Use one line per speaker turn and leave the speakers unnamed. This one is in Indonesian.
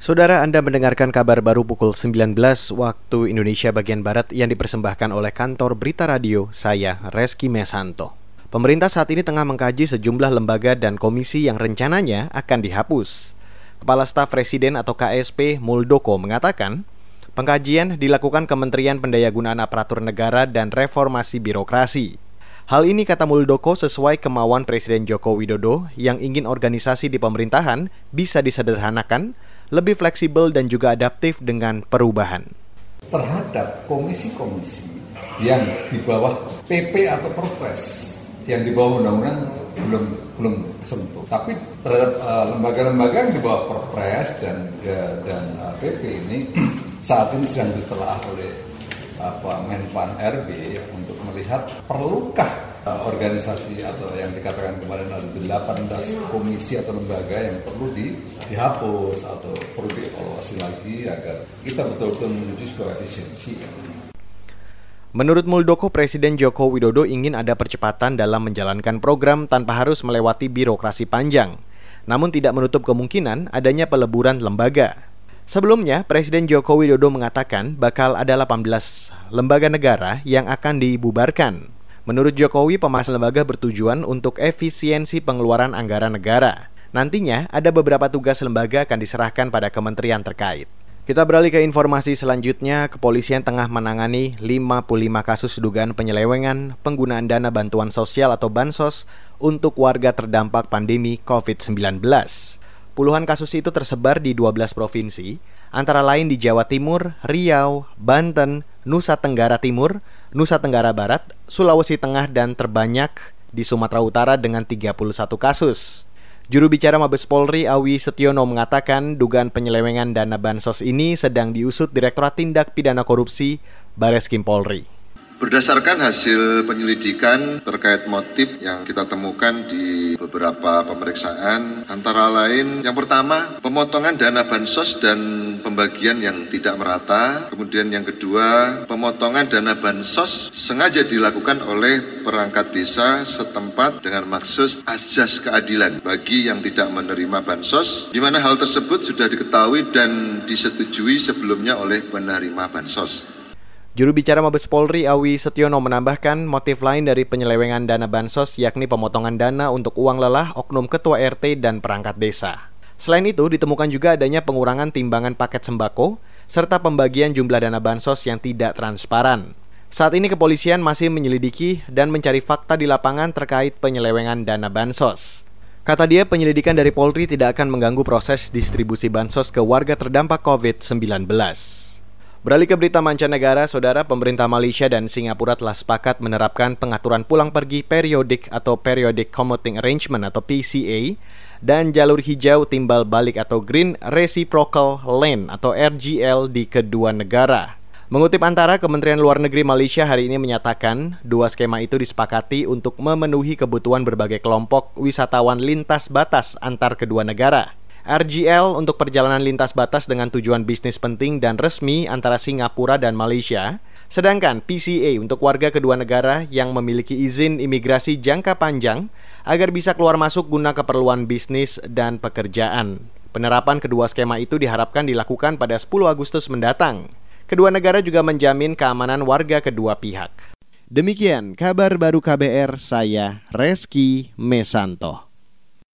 Saudara Anda mendengarkan kabar baru pukul 19 waktu Indonesia bagian Barat yang dipersembahkan oleh kantor Berita Radio, saya Reski Mesanto. Pemerintah saat ini tengah mengkaji sejumlah lembaga dan komisi yang rencananya akan dihapus. Kepala Staf Presiden atau KSP Muldoko mengatakan, pengkajian dilakukan Kementerian Pendayagunaan Aparatur Negara dan Reformasi Birokrasi. Hal ini kata Muldoko sesuai kemauan Presiden Joko Widodo yang ingin organisasi di pemerintahan bisa disederhanakan lebih fleksibel dan juga adaptif dengan perubahan.
Terhadap komisi-komisi yang di bawah PP atau Perpres yang di bawah undang-undang belum belum sentuh. Tapi terhadap uh, lembaga-lembaga yang di bawah Perpres dan uh, dan uh, eh, PP ini saat ini sedang ditelaah oleh apa Menpan RB untuk melihat perlukah uh, organisasi atau yang dikatakan kemarin ada 18 komisi atau lembaga yang perlu di, dihapus atau perlu dievaluasi lagi agar kita betul-betul menuju sebuah efisiensi.
Menurut Muldoko, Presiden Joko Widodo ingin ada percepatan dalam menjalankan program tanpa harus melewati birokrasi panjang, namun tidak menutup kemungkinan adanya peleburan lembaga. Sebelumnya, Presiden Joko Widodo mengatakan bakal ada 18 lembaga negara yang akan dibubarkan. Menurut Jokowi, pemasangan lembaga bertujuan untuk efisiensi pengeluaran anggaran negara. Nantinya, ada beberapa tugas lembaga akan diserahkan pada kementerian terkait. Kita beralih ke informasi selanjutnya, kepolisian tengah menangani 55 kasus dugaan penyelewengan penggunaan dana bantuan sosial atau bansos untuk warga terdampak pandemi COVID-19. Puluhan kasus itu tersebar di 12 provinsi, antara lain di Jawa Timur, Riau, Banten, Nusa Tenggara Timur, Nusa Tenggara Barat, Sulawesi Tengah, dan terbanyak di Sumatera Utara dengan 31 kasus. Juru bicara Mabes Polri Awi Setiono mengatakan dugaan penyelewengan dana bansos ini sedang diusut Direktorat Tindak Pidana Korupsi Bareskrim Polri.
Berdasarkan hasil penyelidikan terkait motif yang kita temukan di beberapa pemeriksaan, antara lain yang pertama pemotongan dana bansos dan pembagian yang tidak merata, kemudian yang kedua pemotongan dana bansos sengaja dilakukan oleh perangkat desa setempat dengan maksud asas keadilan bagi yang tidak menerima bansos, di mana hal tersebut sudah diketahui dan disetujui sebelumnya oleh penerima bansos.
Juru bicara Mabes Polri Awi Setiono menambahkan motif lain dari penyelewengan dana bansos yakni pemotongan dana untuk uang lelah oknum ketua RT dan perangkat desa. Selain itu ditemukan juga adanya pengurangan timbangan paket sembako serta pembagian jumlah dana bansos yang tidak transparan. Saat ini kepolisian masih menyelidiki dan mencari fakta di lapangan terkait penyelewengan dana bansos. Kata dia, penyelidikan dari Polri tidak akan mengganggu proses distribusi bansos ke warga terdampak COVID-19. Beralih ke berita mancanegara, saudara pemerintah Malaysia dan Singapura telah sepakat menerapkan pengaturan pulang pergi periodik atau Periodic Commuting Arrangement atau PCA dan jalur hijau timbal balik atau Green Reciprocal Lane atau RGL di kedua negara. Mengutip antara Kementerian Luar Negeri Malaysia hari ini menyatakan dua skema itu disepakati untuk memenuhi kebutuhan berbagai kelompok wisatawan lintas batas antar kedua negara. RGL untuk perjalanan lintas batas dengan tujuan bisnis penting dan resmi antara Singapura dan Malaysia, sedangkan PCA untuk warga kedua negara yang memiliki izin imigrasi jangka panjang agar bisa keluar masuk guna keperluan bisnis dan pekerjaan. Penerapan kedua skema itu diharapkan dilakukan pada 10 Agustus mendatang. Kedua negara juga menjamin keamanan warga kedua pihak. Demikian kabar baru KBR saya Reski Mesanto.